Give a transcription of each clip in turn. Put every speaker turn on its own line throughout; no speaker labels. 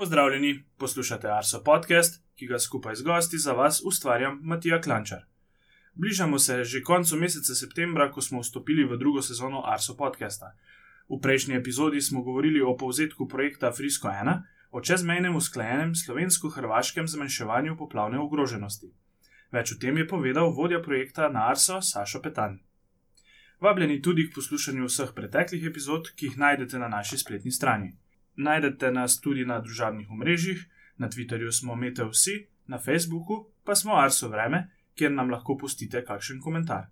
Pozdravljeni, poslušate Arso podcast, ki ga skupaj z gosti za vas ustvarjam Matija Klančar. Bližamo se že koncu meseca septembra, ko smo vstopili v drugo sezono Arso podcasta. V prejšnji epizodi smo govorili o povzetku projekta Frisko 1, o čezmejnem usklajenem slovensko-hrvaškem zmanjševanju poplavne ogroženosti. Več o tem je povedal vodja projekta na Arso Sašo Petan. Vabljeni tudi k poslušanju vseh preteklih epizod, ki jih najdete na naši spletni strani. Najdete nas tudi na družabnih omrežjih, na Twitterju smo Mete vsi, na Facebooku pa smo Arso Vreme, kjer nam lahko pustite kakšen komentar.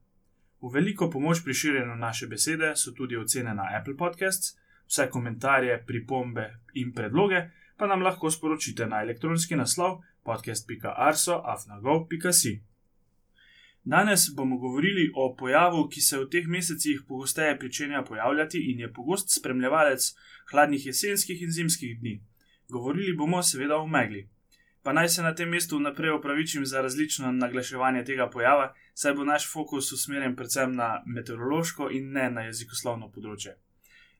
V veliko pomoč pri širjenju naše besede so tudi ocene na Apple Podcasts, vse komentarje, pripombe in predloge pa nam lahko sporočite na elektronski naslov podcast.arso.afnago.si. Danes bomo govorili o pojavu, ki se v teh mesecih pogosteje pričenja pojavljati in je pogost spremljevalec hladnih jesenskih in zimskih dni. Govorili bomo seveda o megli. Pa naj se na tem mestu vnaprej opravičim za različno naglaševanje tega pojava, saj bo naš fokus usmerjen predvsem na meteorološko in ne na jezikoslovno področje.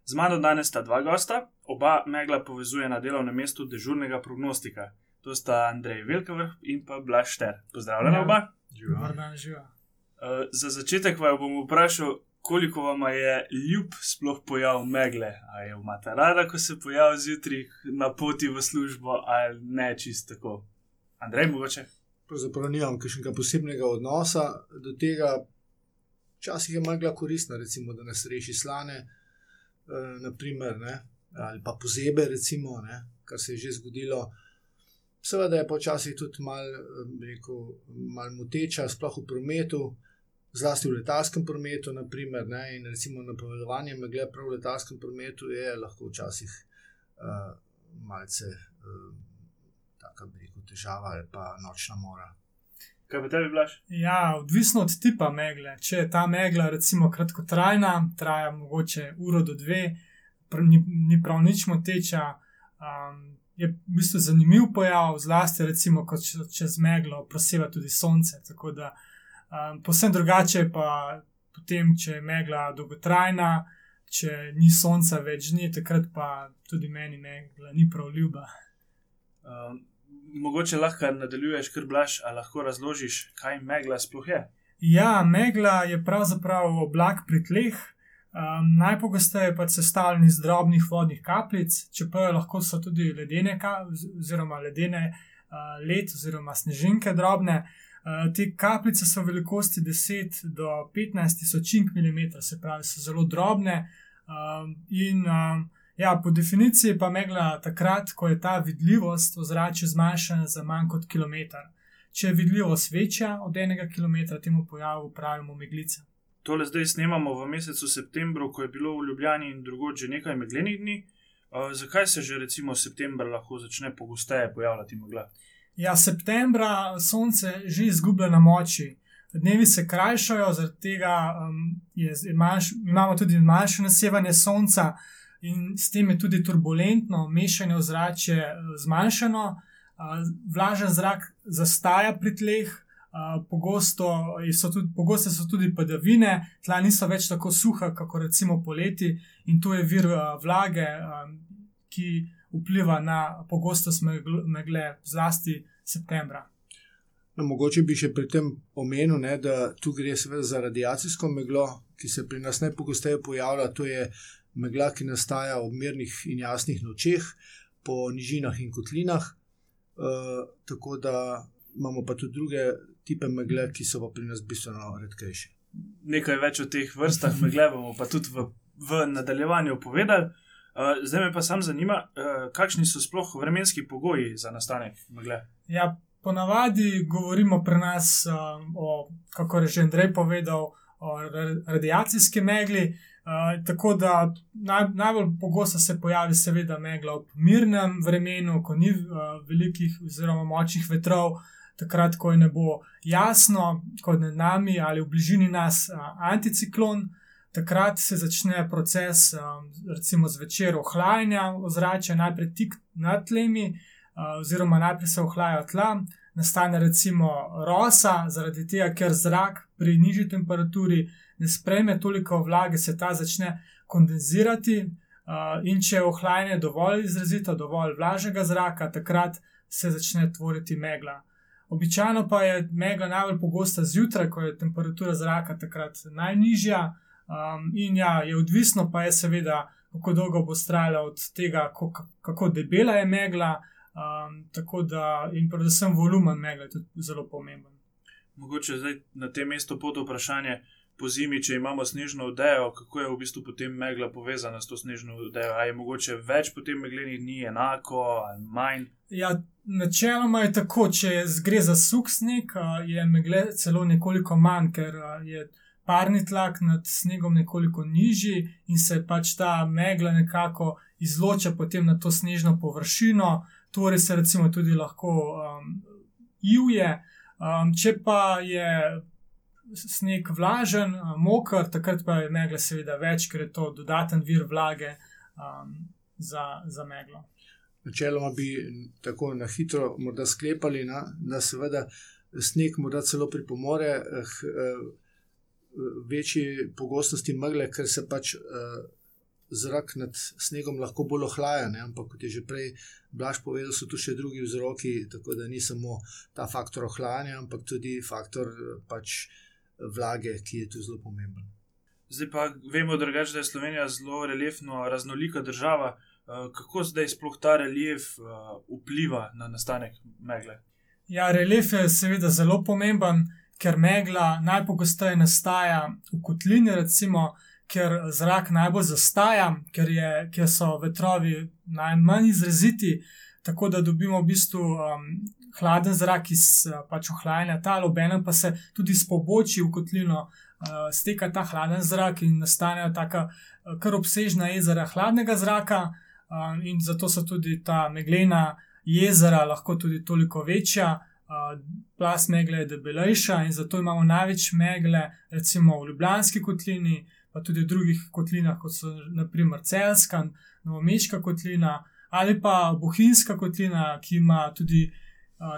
Z mano danes sta dva gosta, oba megla povezuje na delovnem mestu dežurnega prognostika. To sta Andrej Velkovrh in pa Blaž Šter. Pozdravljena
Ja.
oba.
Dobar dan, živa.
Uh, za začetek vam bom vprašal, koliko vam je ljub sploh pojav megle. Ali jo imate rada, ko se pojavi zjutraj na poti v službo, ali ne čisto tako. Andrej, mogoče.
Pravzaprav nimam kakšnega posebnega odnosa do tega. Včasih je magla koristna, recimo, da nas reši slane, eh, naprimer, ne, ali pa pozebe, recimo, ne, kar se je že zgodilo. Seveda je počasih tudi malo mal moteča, sploh v prometu, zlasti v letalskem prometu, naprimer, ne, in recimo napovedovanje megle prav v letalskem prometu je lahko včasih uh, malce. Uh, Taka bi rekel težava ali pa nočna mora.
Kaj pa tebi, Blaž?
Ja, odvisno od tipa megle. Če je ta megla, recimo, kratkotrajna, traja mogoče uro do dve, pr ni, ni prav nič moteča, um, je v bistvu zanimiv pojav, zlasti, recimo, ko če, čez meglo proseva tudi sonce. Tako da, um, posebno drugače je pa potem, če je megla dolgotrajna, če ni sonca več dni, takrat pa tudi meni megla ni prav ljuba.
Um, mogoče lahko nadaljuješ, kar blaš, ali lahko razložiš, kaj megla sploh je.
Ja, megla je pravzaprav oblak pri tleh. Um, najpogosteje pa sestavljen iz drobnih vodnih kapljic, čeprav lahko so tudi ledene, oziroma ledene uh, led, oziroma snežinke drobne. Uh, te kapljice so velikosti 10 do 15 tisočink mm, se pravi, so zelo drobne. Um, in um, ja, po definiciji pa megla takrat, ko je ta vidljivost v zraku zmanjšana za manj kot kilometr. Če je vidljivost večja od enega kilometra, temu pojavu pravimo meglica.
Tole zdaj snemamo v mesecu septembru, ko je bilo v Ljubljani in drugod že nekaj meglenih dni. Uh, zakaj se že recimo september lahko začne pogosteje pojavljati megla?
Ja, septembra sonce že izgublja na moči. Dnevi se krajšajo, zaradi tega um, je, manjš, imamo tudi manjše nasevanje sonca, in s tem je tudi turbulentno mešanje ozračja zmanjšano, uh, vlažen zrak zastaja pri tleh, uh, pogosto, so tudi, pogosto so tudi padavine, tla niso več tako suha, kot recimo poleti, in to je vir uh, vlage, um, ki vpliva na pogostost megle, zlasti septembra.
No, mogoče bi še pri tem omenil, ne, da tu gre za radiacijsko meglo, ki se pri nas najpogosteje pojavlja. To je megla, ki nastaja ob mirnih in jasnih nočeh, po nižinah in kotlinah. E, tako da imamo pa tudi druge type megle, ki so pa pri nas bistveno redkejše.
Nekaj več o teh vrstah megle bomo pa tudi v, v nadaljevanju povedali. Uh, zdaj me pa sam zanima, uh, kakšni so sploh vremenski pogoji za nastanek megle.
Ja, ponavadi govorimo pri nas um, o, kako je že Andrej povedal, o radiacijski megli. Uh, tako da naj, najbolj pogosto se pojavi, seveda, megla ob mirnem vremenu, ko ni uh, velikih oziroma močnih vetrov, takrat, ko je ne bo jasno, kot nad nami ali v bližini nas anticiklon. Takrat se začne proces, recimo zvečer, ohlajanja ozračja, najprej tik nad tlemi, oziroma najprej se ohlajajo tla, nastane recimo rosa, zaradi tega, ker zrak pri nižji temperaturi ne sprejme toliko vlage, se ta začne kondenzirati, in če je ohlajanje dovolj izrazito, dovolj vlažnega zraka, takrat se začne tvoriti megla. Običajno pa je megla najbolj pogosta zjutraj, ko je temperatura zraka takrat najnižja. Um, in ja, je odvisno pa je seveda, kako dolgo bo trajala od tega, kako, kako debela je megla. Um, tako da, in predvsem volumen megle je tudi zelo pomemben.
Mogoče zdaj na tem mestu pod vprašanje po zimi, če imamo snežno odejo, kako je v bistvu potem megla povezana s to snežno odejo? Ali je mogoče več potem meglenih dni, enako ali manj?
Ja, načeloma je tako, če gre za suh sneg, je megle celo nekoliko manj, ker je parni tlak nad snegom nekoliko nižji in se pač ta megla nekako izloča potem na to snežno površino, torej se recimo tudi lahko um, juje. Um, če pa je sneg vlažen, moker, takrat pa je megla seveda več, ker je to dodaten vir vlage um, za, za meglo.
Načeloma bi tako na hitro morda sklepali, na, da seveda sneg morda celo pripomore k eh, večji pogostosti megle, ker se pač eh, zrak nad snegom lahko bolj ohlaja. Ne? Ampak kot je že prej Blaž povedal, so tu še drugi vzroki, tako da ni samo ta faktor ohlajanja, ampak tudi faktor eh, pač vlage, ki je tu zelo pomemben.
Zdaj pa vemo, drugač, da je Slovenija zelo reliefno raznolika država. Eh, kako zdaj sploh ta relief eh, vpliva na nastanek megle?
Ja, relief je seveda zelo pomemben, ker megla najpogosteje nastaja v kotlini, recimo, ker zrak najbolj zastaja, ker, je, ker so vetrovi najmanj izraziti, tako da dobimo v bistvu um, hladen zrak iz eh, pač ohlajanja tal, obenem pa se tudi s pobočji v kotlino uh, steka ta hladen zrak in nastanejo taka uh, kar obsežna jezera hladnega zraka, um, in zato so tudi ta meglena jezera lahko tudi toliko večja. Uh, plas megle je debelejša in zato imamo največ megle, recimo v Ljubljanski kotlini, pa tudi v drugih kotlinah, kot so naprimer Celska, Novomeška kotlina ali pa Bohinjska kotlina, ki ima tudi uh,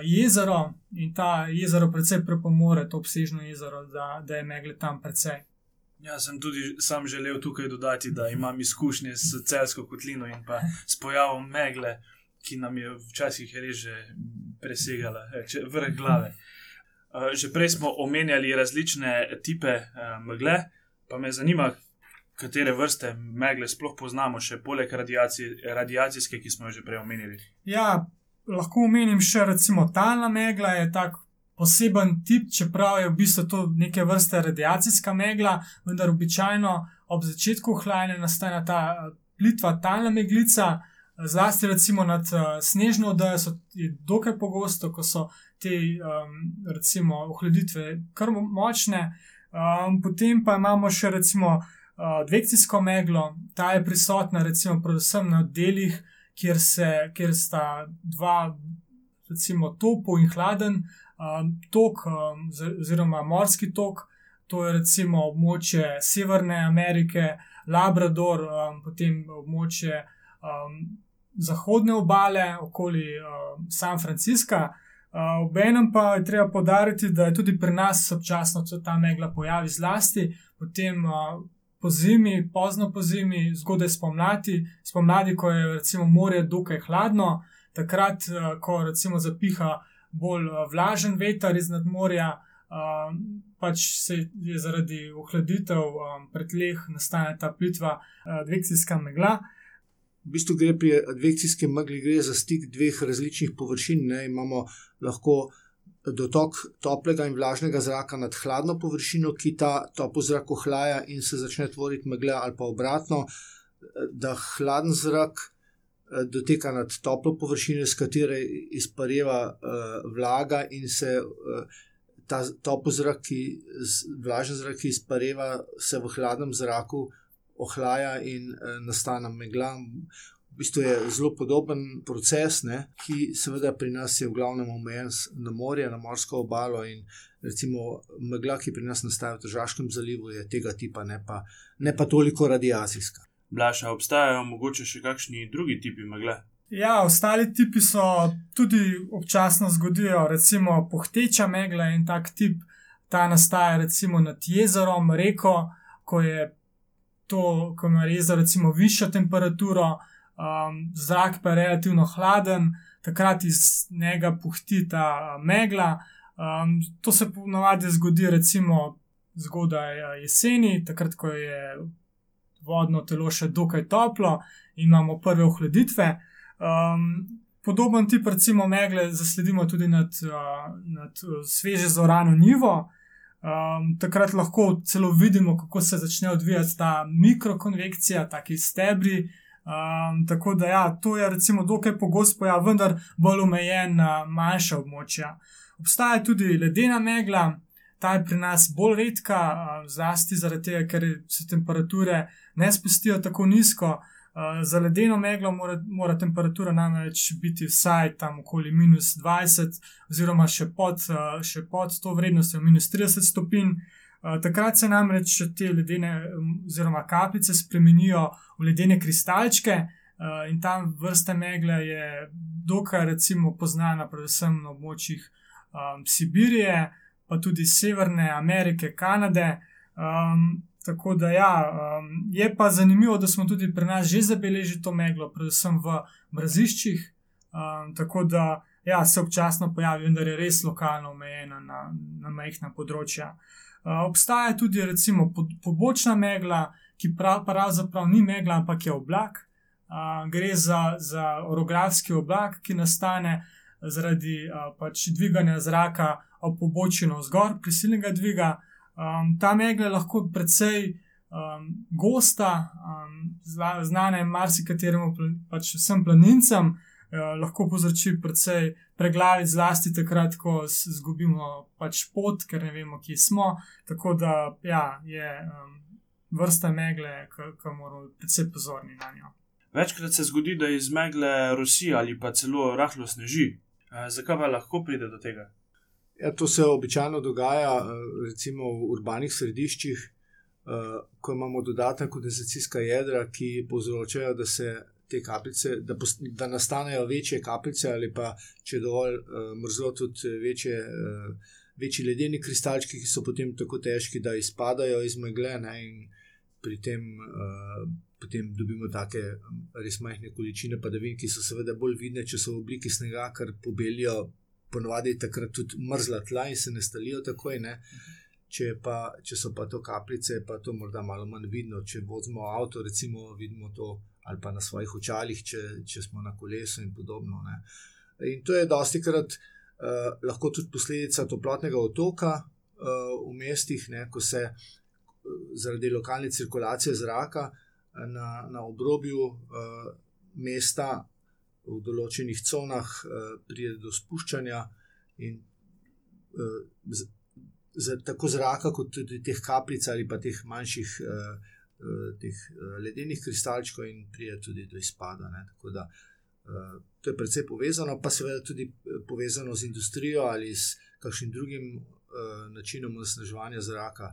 jezero in ta jezero precej prepomore, to obsežno jezero, da, da je megle tam precej.
Ja, sem tudi sam želel tukaj dodati, da imam izkušnje s celsko kotlino in pa s pojavom megle, ki nam je včasih reže presegala vrh glave. Že prej smo omenjali različne type megle, pa me zanima, katere vrste megle sploh poznamo, še poleg radiacijske, ki smo jo že prej omenili.
Ja, lahko omenim še recimo talna megla, je tak poseben tip, čeprav je v bistvu to neke vrste radiacijska megla, vendar običajno ob začetku hlajanja nastane ta eh, plitva talna meglica, zlasti recimo nad uh, snežno odejo, so dokaj pogosto, ko so te um, recimo ohladitve kar močne. Um, potem pa imamo še recimo uh, dvekcijsko meglo, ta je prisotna recimo predvsem na delih, kjer, se, kjer sta dva, recimo, topo in hladen um, tok, um, oziroma morski tok, to je recimo območje Severne Amerike, Labrador, um, potem območje um, zahodne obale, okoli um, San Francisca. Uh, Obenem pa je treba podariti, da je tudi pri nas občasno ta megla pojavi zlasti, potem uh, po zimi, pozno po zimi, zgodaj spomladi, spomladi, ko je recimo morje dokaj hladno, takrat, eh, ko recimo zapiha bolj eh, vlažen veter iznad morja, eh, pač se je zaradi ohladitev pretleh nastane ta plitva advekcijska megla.
V bistvu gre pri advekcijski megli za stik dveh različnih površin. Ne? Imamo lahko dotok toplega in vlažnega zraka nad hladno površino, ki ta topo zrak ohlaja in se začne tvoriti megle, ali pa obratno, da hladen zrak eh, doteka nad toplo površino, iz katere izpareva uh, vlaga in se uh, ta topo zrak, ki, vlažen zrak, ki izpareva, se v hladnem zraku ohlaja in uh, nastane megla bistvu je zelo podoben proces, ne, ki seveda pri nas je v glavnem omejen na morje, na morsko obalo in recimo megla, ki pri nas nastaja v Državskem zalivu, je tega tipa, ne pa, ne pa toliko radiacijska.
Blaša, obstajajo mogoče še kakšni drugi tipi megle?
Ja, ostali tipi so tudi občasno zgodijo, recimo pohteča megla in tak tip, ta nastaja recimo nad jezerom, reko, ko je to, ko ima res recimo višjo temperaturo, um, zrak pa je relativno hladen, takrat iz njega puhti ta megla. Um, to se ponovadi zgodi recimo zgodaj jeseni, takrat, ko je vodno telo še dokaj toplo in imamo prve ohladitve. Um, podoben tip, recimo, megle zasledimo tudi nad, uh, nad uh, sveže zorano nivo. Um, takrat lahko celo vidimo, kako se začne odvijati ta mikrokonvekcija, taki stebri. Um, tako da, ja, to je recimo dokaj pogost pojav, vendar bolj omejen na manjša območja. Obstaja tudi ledena megla, ta je pri nas bolj redka, uh, zlasti zaradi tega, ker se temperature ne spustijo tako nizko. Uh, za ledeno meglo mora, mora temperatura namreč biti vsaj tam okoli minus 20, oziroma še pod, še pod to vrednostjo, minus 30 stopinj. Uh, takrat se namreč te ledene, oziroma kapljice, spremenijo v ledene kristalčke, uh, in tam vrsta megle je dokaj, recimo, poznana, predvsem na območjih um, Sibirije, pa tudi Severne Amerike, Kanade. Um, Tako da, ja, um, je pa zanimivo, da smo tudi pri nas že zabeležili to meglo, predvsem v mraziščih. Um, tako da, ja, se občasno pojavi, vendar je res lokalno omejena na, na majhna področja. Uh, obstaja tudi, recimo, pobočna megla, ki prav, pravzaprav ni megla, ampak je oblak. Uh, gre za, za orografski oblak, ki nastane zaradi uh, pač dviganja zraka ob pobočju navzgor, prisilnega dviga. Ta megla je lahko precej um, gosta, um, znana je marsikateremu, pač vsem planincem, lahko povzroči precej preglavi, zlasti takrat, ko izgubimo pač pot, ker ne vemo, kje smo. Tako da ja, je um, vrsta megle, ki moramo precej pozorni na njo.
Večkrat se zgodi, da iz megle Rusija ali pa celo rahlo sneži. Uh, zakaj pa lahko pride do tega?
Ja, to se običajno dogaja eh, recimo v urbanih središčih, eh, ko imamo dodatna kondenzacijska jedra, ki povzročajo, da se te kapljice, da, da nastanejo večje kapljice ali pa če dovolj eh, mrzlo, tudi večje, večji ledeni kristalčki, ki so potem tako težki, da izpadajo iz megle ne, in pri tem. Potem dobimo take res majhne količine padavin, ki so seveda bolj vidne, če so v obliki snega, ker pobelijo ponovadi takrat tudi mrzla tla in se ne stalijo takoj. Ne? Če, pa, če so pa to kapljice, pa to morda malo manj vidno. Če vozimo avto, recimo, vidimo to ali pa na svojih očalih, če, če smo na kolesu in podobno. Ne? In to je dosti krat uh, lahko tudi posledica toplotnega otoka uh, v mestih, ne? ko se uh, zaradi lokalne cirkulacije zraka na, na obrobju uh, mesta v določenih conah uh, pride do spuščanja in uh, z, z, tako zraka, kot tudi teh kapljic ali pa teh manjših uh, teh, uh, ledenih kristalčkov, in pride tudi do izpada. Ne, da, uh, to je predvsej povezano, pa seveda tudi povezano z industrijo ali s kakšnim drugim načinom osnaževanja zraka,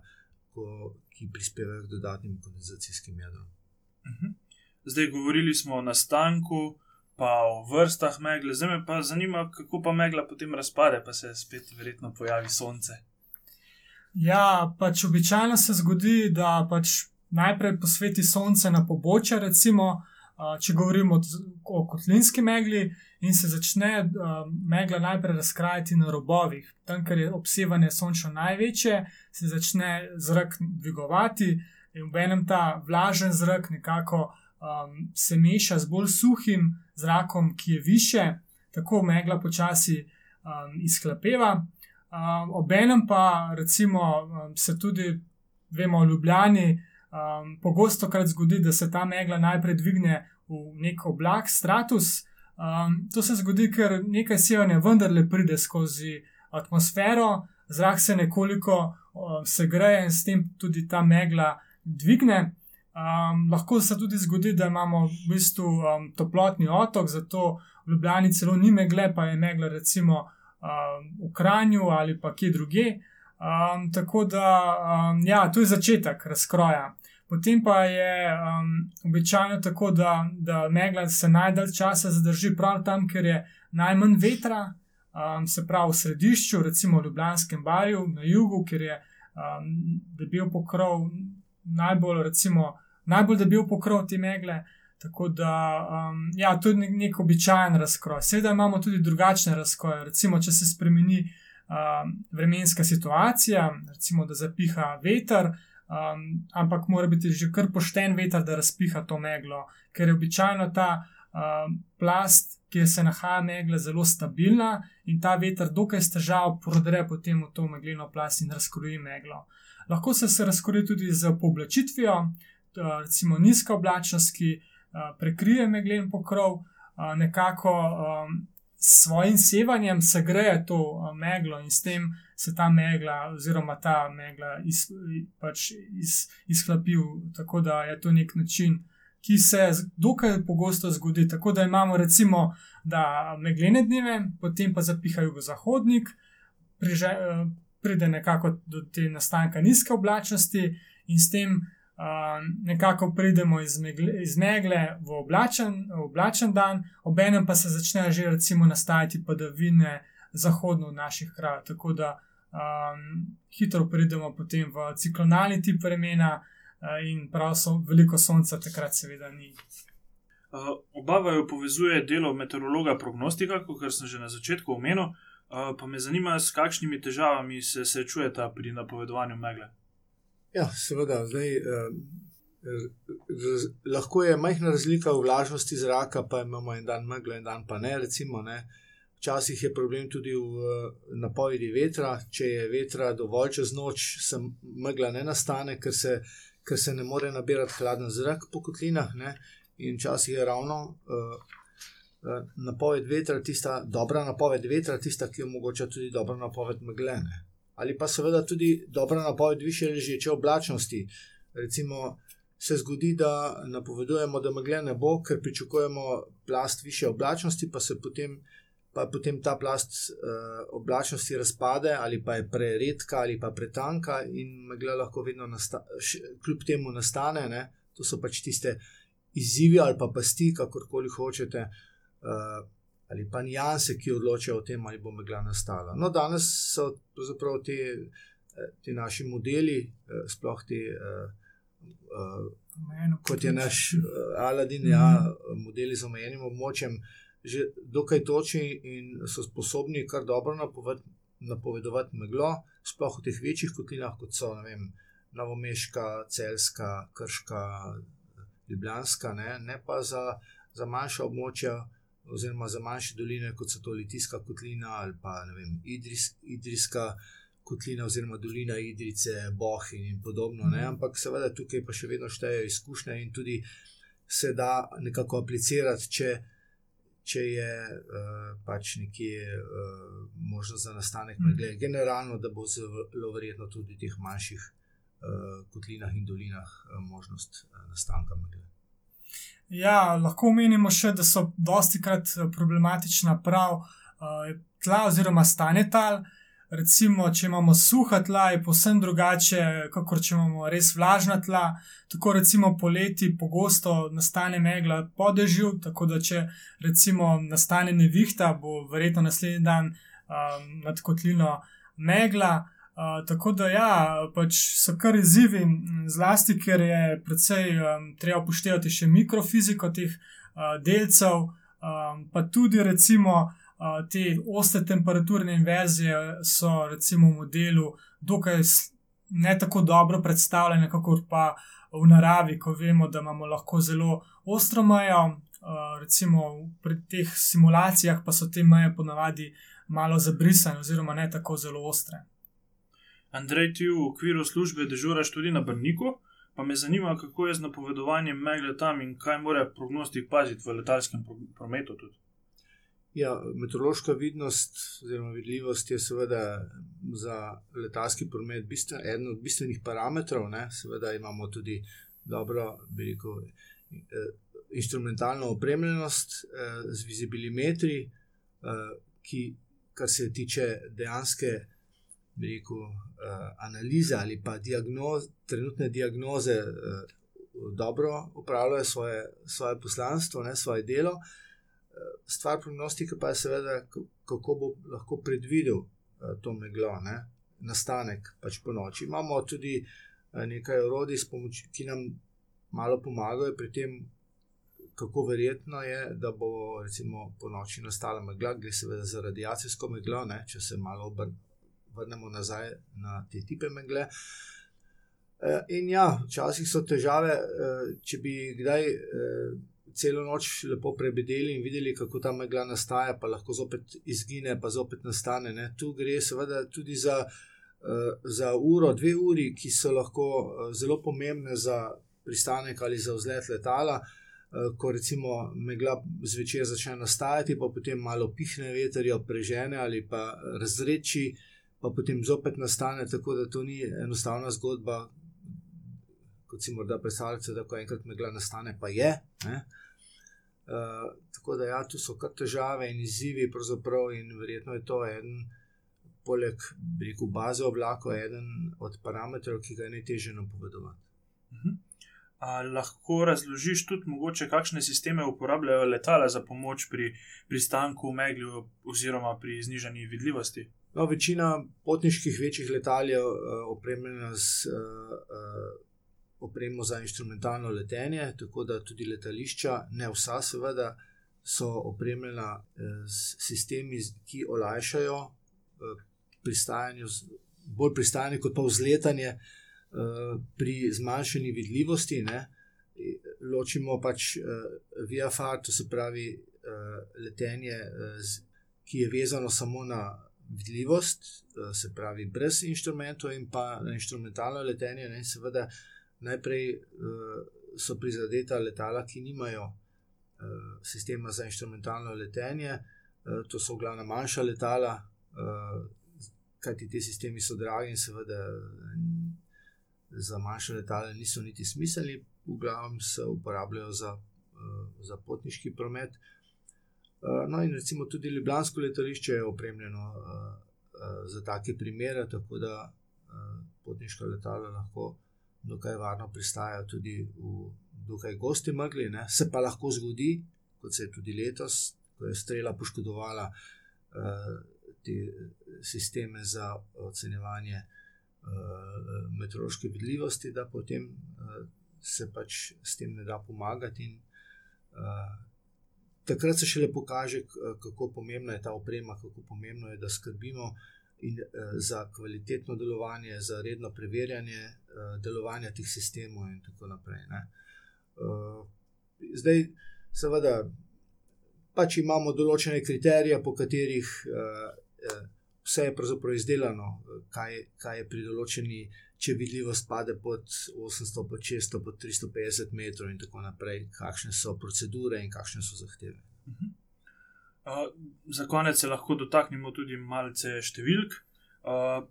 ko, ki prispevajo k dodatnim kondenzacijskim jedrom.
Mhm. Zdaj, govorili smo o nastanku, pa o vrstah megle, zdaj me pa zanima, kako pa megla potem razpade, pa se spet verjetno pojavi sonce.
Ja, pač običajno se zgodi, da pač najprej posveti sonce na pobočje, recimo, če govorimo o kotlinski megli, in se začne megla najprej razkrajati na robovih. Tam, ker je obsevanje sonča največje, se začne zrak dvigovati in v enem ta vlažen zrak nekako um, se meša z bolj suhim zrakom, ki je više, tako megla počasi um, izklapeva. Um, Obenem pa recimo, um, se tudi, vemo, v Ljubljani um, pogosto krat zgodi, da se ta megla najprej dvigne v nek oblak, stratus. Um, to se zgodi, ker nekaj sevanja vendarle pride skozi atmosfero, zrak se nekoliko um, segreje in s tem tudi ta megla dvigne. Um, lahko se tudi zgodi, da imamo v bistvu um, toplotni otok, zato v Ljubljani celo ni megle, pa je megla recimo um, v Kranju ali pa kje druge. Um, tako da, um, ja, to je začetek razkroja. Potem pa je um, običajno tako, da, da megla se najdalj časa zadrži prav tam, ker je najmanj vetra, um, se pravi v središču, recimo v Ljubljanskem barju, na jugu, ker je um, debel pokrov najbolj, recimo, najbolj debil pokrov te megle. Tako da, um, ja, to je nek, nek običajen razkroj. Seveda imamo tudi drugačne razkroje. Recimo, če se spremeni um, vremenska situacija, recimo, da zapiha veter, um, ampak mora biti že kar pošten veter, da razpiha to meglo, ker je običajno ta um, plast, kjer se nahaja megla, zelo stabilna in ta veter, dokaj s težav, prodre potem v to megleno plast in razkroji meglo. Lahko se, se razkroji tudi z pooblačitvijo, recimo nizka oblačnost, ki uh, prekrije meglen pokrov, uh, nekako um, s svojim sevanjem se greje to uh, meglo in s tem se ta megla, oziroma ta megla, iz, pač iz, izhlapi. Tako da je to nek način ki se dokaj pogosto zgodi. Tako da imamo recimo da meglene dneve, potem pa zapiha jugozahodnik, priže, eh, pride nekako do te nastanka nizke oblačnosti in s tem uh, nekako pridemo iz megle, iz megle v oblačen, oblačen dan, obenem pa se začnejo že recimo nastajati padavine zahodno v naših krajih. Tako da um, hitro pridemo potem v ciklonalni tip vremena. Eh, in prav so veliko sonca, takrat seveda ni.
Uh, oba vaju povezuje delo meteorologa prognostika, kot sem že na začetku omenil, uh, pa me zanima, s kakšnimi težavami se srečujete pri napovedovanju megle.
Ja, seveda, zdaj, eh, raz, lahko je majhna razlika v vlažnosti zraka, pa imamo en dan meglo, en dan pa ne. Recimo, ne. Včasih je problem tudi v napovedi vetra. Če je vetra dovolj čez noč, se megla ne nastane, ker se ker se ne more nabirati hladen zrak po kotlinah. Ne? In včasih je ravno uh, uh, napoved vetra, tista dobra napoved vetra, tista, ki omogoča tudi dobro napoved meglene. Ali pa seveda tudi dobra napoved više ležeče oblačnosti. Recimo se zgodi, da napovedujemo, da meglene bo, ker pričakujemo plast više oblačnosti, pa se potem pa potem ta plast uh, oblačnosti razpade, ali pa je preredka, ali pa pretanka, in megla lahko vedno, nasta, š, kljub temu, nastane. Ne? To so pač tiste izzivi ali pa pasti, kakorkoli hočete, uh, ali pa nijanse, ki odločajo o tem, ali bo megla nastala. No, danes so pravzaprav te, te naši modeli, uh, sploh te. Uh, uh, Kot je naš Aladin, mm -hmm. ja, modeli z omejenim območjem, že dokaj točni in so sposobni kar dobro napoved, napovedovati meglo, sploh v teh večjih kotlinah, kot so vem, Novomeška, Celska, Krška, Ljubljanska, ne, ne pa za, za manjša območja. Oziroma, za manjše doline, kot so to Litijska kotlina ali pa vem, Idris, Idrijska kotlina, oziroma dolina Idrice, Bohin in podobno. Mm. Ampak seveda tukaj pa še vedno štejejo izkušnje in tudi se da nekako aplicirati, če če je uh, pač nekje uh, možnost za nastanek megle. Mm. Generalno, da bo zelo verjetno tudi v teh manjših uh, kotlinah in dolinah uh, možnost uh, nastanka megle.
Ja, lahko omenimo še, da so dosti krat problematična prav uh, tla oziroma stanje tal. Recimo, če imamo suha tla, je posebno drugače, kot če imamo res vlažna tla. Tako recimo poleti pogosto nastane megla po dežju, tako da če recimo nastane nevihta, bo verjetno naslednji dan um, nad kotlino megla. Uh, tako da ja, pač so kar izzivi, zlasti ker je predvsej um, treba upoštevati še mikrofiziko teh uh, delcev, um, pa tudi recimo te ostre temperaturne inverzije so recimo v modelu dokaj ne tako dobro predstavljene, kot pa v naravi, ko vemo, da imamo lahko zelo ostro mejo. Recimo pri teh simulacijah pa so te meje ponavadi malo zabrisane, oziroma ne tako zelo ostre.
Andrej, ti v okviru službe dežuraš tudi na Brniku, pa me zanima, kako je z napovedovanjem megle tam in kaj mora prognostik paziti v letalskem prometu. Tudi.
Ja, meteorološka vidnost oziroma vidljivost je seveda za letalski promet bistven, eden od bistvenih parametrov. Ne? Seveda imamo tudi dobro, veliko eh, instrumentalno opremljenost eh, z vizibilimetri, eh, ki, kar se tiče dejanske veliko, eh, analize ali pa diagnoz, trenutne diagnoze, eh, dobro upravljajo svoje, svoje poslanstvo, ne, svoje delo. Eh, stvar prognostike pa je seveda, kako bo lahko predvidel eh, to meglo, ne? nastanek pač po noči. Imamo tudi eh, nekaj orodij, ki nam malo pomagajo pri tem, kako verjetno je, da bo recimo po noči nastala megla, gre seveda za radiacijsko meglo, ne, če se malo vrnemo nazaj na te tipe megle. Eh, in ja, včasih so težave, eh, če bi kdaj eh, celo noč lepo prebedeli in videli, kako ta megla nastaja, pa lahko zopet izgine, pa zopet nastane. Ne. Tu gre seveda tudi za, za uro, dve uri, ki so lahko zelo pomembne za pristanek ali za vzlet letala. Ko recimo megla zvečer začne nastajati, pa potem malo pihne veter, jo prežene ali pa razreči, pa potem zopet nastane. Tako da to ni enostavna zgodba, kot si morda predstavljate, da ko enkrat megla nastane, pa je. Uh, tako da, ja, tu so kar težave in izzivi, in verjetno je to en, poleg reku, baze oblakov, eden od parametrov, ki ga je najtežje napovedovati.
Uh -huh. A lahko razložiš tudi, mogoče, kakšne sisteme uporabljajo letala za pomoč pri pristanku v megli oziroma pri znižanju vidljivosti?
No, večina potniških večjih letal je uh, opremljena z uh, uh, opremo za instrumentalno letenje, tako da tudi letališča, ne vsa, seveda, so opremljena s sistemi, ki olajšajo pristajanje, bolj pristajanje kot pa vzletanje pri zmanjšanju vidljivosti. Ne? Ločimo pač uh, VFR, to se pravi letenje, ki je vezano samo na vidljivost, eh, se pravi, brez inštrumentov in pa instrumentalno letenje. Ne, seveda, najprej uh, so prizadeta letala, ki nimajo uh, sistema za instrumentalno letenje, to so glavna manjša letala, kajti ti sistemi so dragi in seveda za manjše letale niso niti smiselni, v glavnem se uporabljajo za, za potniški promet. Eh, no, in recimo tudi Ljubljansko letališče je opremljeno uh, uh, za take primere, tako da potniška letala lahko dokaj varno pristajajo tudi v dokaj gosti megli. Ne. Se pa lahko zgodi, kot se je tudi letos, ko je strela poškodovala te sisteme za ocenjevanje meteorološke vidljivosti, da potem se pač s tem ne da pomagati. In, takrat se šele pokaže, kako pomembna je ta oprema, kako pomembno je, da skrbimo uh, za kvalitetno delovanje, za redno preverjanje uh, delovanja teh sistemov, in tako naprej. Uh, zdaj, seveda, pač imamo določene kriterije, po katerih vse je pravzaprav izdelano, kaj, kaj je pri določeni. Če vidljivost pade pod 800, pod 600, pod 350 metrov, in tako naprej, kakšne so procedure in kakšne so zahteve.
Uh, za konec se lahko dotaknemo tudi malce številk. Uh,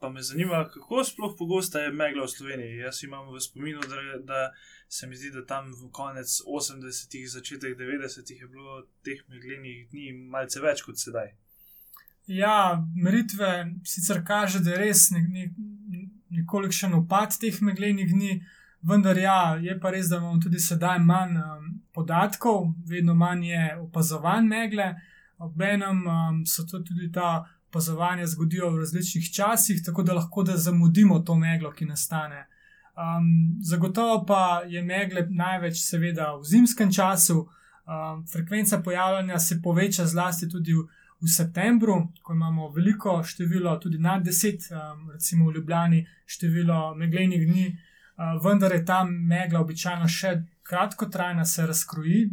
pa me zanima, kako sploh pogosta je megla v Sloveniji. Jaz imam v spominu, da, da se mi zdi, da tam v konec 80-ih, začetek 90-ih je bilo teh meglenih dni malce več kot sedaj.
Ja, meritve sicer kaže, da je res nekolikšen upad teh meglenih dni. Vendar ja, je pa res, da imamo tudi sedaj manj um, podatkov, vedno manj je opazovanj megle, obenem um, se tudi ta opazovanja zgodijo v različnih časih, tako da lahko da zamudimo to meglo, ki nastane. Um, zagotovo pa je megle največ, seveda, v zimskem času, um, frekvenca pojavljanja se poveča zlasti tudi v, v septembru, ko imamo veliko število, tudi nad deset, um, recimo v Ljubljani, število meglenih dni vendar je ta megla običajno še kratkotrajna, se razkroji,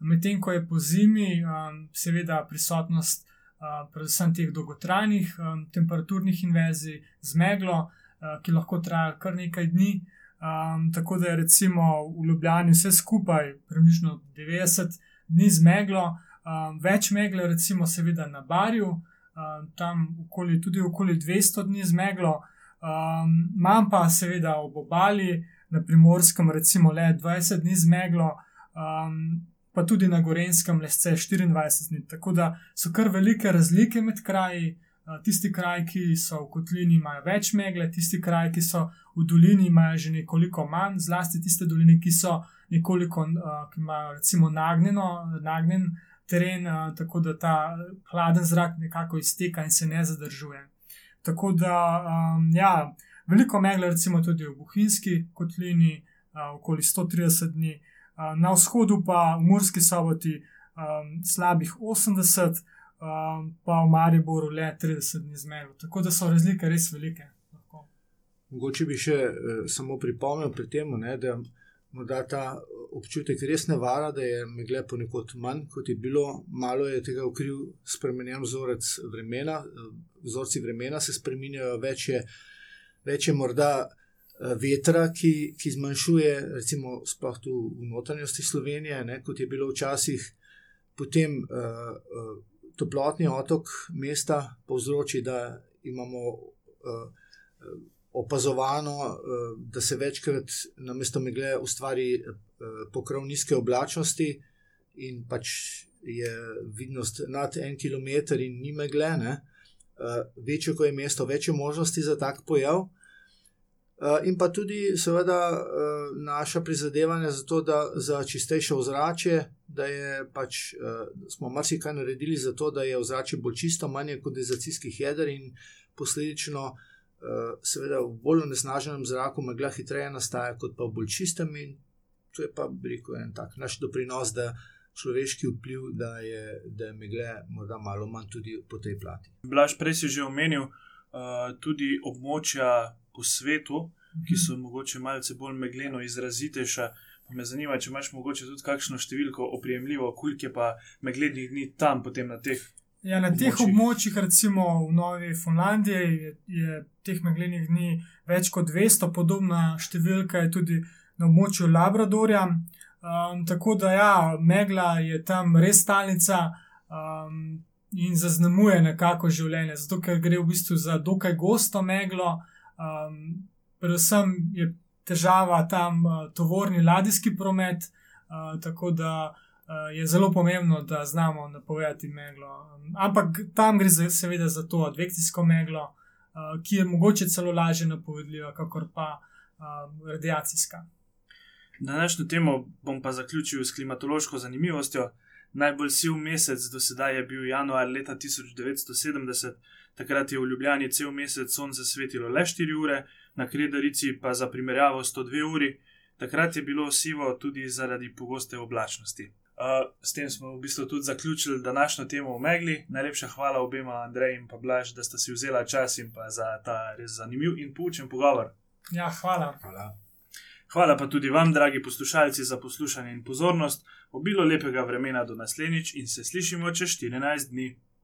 medtem ko je po zimi, um, seveda, prisotnost uh, predvsem teh dolgotrajnih um, temperaturnih inverzij z meglo, uh, ki lahko traja kar nekaj dni. Um, tako da je recimo v Ljubljani vse skupaj približno 90 dni z meglo, um, več megle, recimo, seveda na Barju, um, tam okoli, tudi okoli 200 dni z meglo. Um, Imam pa seveda ob obali, na primorskem, recimo le 20 dni zmeglo, um, pa tudi na gorenskem le 24 dni. Tako da so kar velike razlike med kraji. Tisti kraj, ki so v kotlini, imajo več megle, tisti kraj, ki so v dolini, imajo že nekoliko manj, zlasti tiste doline, ki so nekoliko, ki imajo recimo nagnjeno, nagnjen teren, tako da ta hladen zrak nekako izteka in se ne zadržuje. Tako da, um, ja, veliko megle, recimo tudi v Buhinski kotlini, okoli 130 dni, na vzhodu pa v Murski soboti um, slabih 80, um, pa v Mariboru le 30 dni zmero. Tako da so razlike res velike.
Mogoče bi še eh, samo pripomnil pri tem, da morda ta občutek res ne vara, da je megle ponekod manj, kot je bilo, malo je tega ukril spremenjen vzorec vremena, vzorci vremena se spremenjajo, več je, več je morda eh, vetra, ki, ki zmanjšuje, recimo, sploh tu v notranjosti Slovenije, ne, kot je bilo včasih, potem uh, uh, toplotni otok mesta povzroči, da imamo. Uh, opazovano, da se večkrat na mesto megle ustvari pokrov nizke oblačnosti in pač je vidnost nad en kilometr in ni megle. Ne? Eh, večje, ko je mesto, večje možnosti za tak pojav. In pa tudi, seveda, naša prizadevanja za to, da za čistejše ozračje, da je pač, smo marsikaj naredili za to, da je ozračje bolj čisto, manj kondenzacijskih jeder in posledično Eh, seveda v bolj onesnaženem zraku megla hitreje nastaja, kot pa v bolj čistem. In to je pa, rekel bi, en tak naš doprinos, da človeški vpliv, da je, da je megle morda malo manj tudi po tej plati.
Blaž, prej si že omenil uh, tudi območja po svetu, ki so mogoče malce bolj megleno izrazitejša. Pa me zanima, če imaš mogoče tudi kakšno številko oprijemljivo, koliko je pa meglednih dni tam, potem na teh
Ja, na teh območjih, recimo v Novi Finlandiji, je, je teh meglenih dni več kot 200, podobna številka je tudi na območju Labradorja. Um, tako da, ja, megla je tam res stalnica um, in zaznamuje nekako življenje, zato ker gre v bistvu za dokaj gosto meglo. Um, predvsem je težava tam uh, tovorni ladijski promet, uh, tako da. Eh, je zelo pomembno, da znamo napovedati meglo. Ampak tam gre za, seveda za to advekcijsko meglo, uh, ki je mogoče celo lažje napovedljiva, kakor pa uh, radiacijska.
Na današnjo temo bom pa zaključil s klimatološko zanimivostjo. Najbolj siv mesec do sedaj je bil januar leta 1970, takrat je v Ljubljani cel mesec sonce svetilo le 4 ure, na Krederici pa za primerjavo 102 uri. Takrat je bilo sivo tudi zaradi pogoste oblačnosti. Uh, s tem smo v bistvu tudi zaključili današnjo temo o megli. Najlepša hvala obema, Andrej in pa Blaž, da ste si vzeli čas in pa za ta res zanimiv in poučen pogovor.
Ja, hvala.
hvala.
Hvala pa tudi vam, dragi poslušalci, za poslušanje in pozornost. Obilo lepega vremena do naslednjič in se slišimo čez 14 dni.